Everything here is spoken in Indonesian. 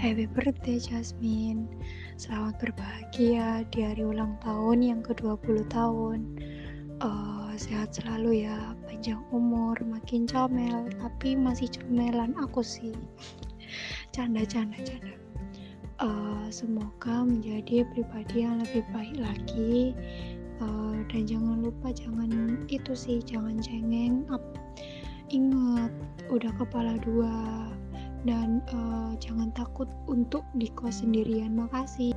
Happy birthday Jasmine. Selamat berbahagia di hari ulang tahun yang ke-20 tahun. Uh, sehat selalu ya, panjang umur, makin comel, tapi masih comelan aku sih. Canda, canda, canda. Uh, semoga menjadi pribadi yang lebih baik lagi. Uh, dan jangan lupa jangan itu sih, jangan cengeng. Ingat, udah kepala dua dan uh, jangan takut untuk di kos sendirian. Makasih.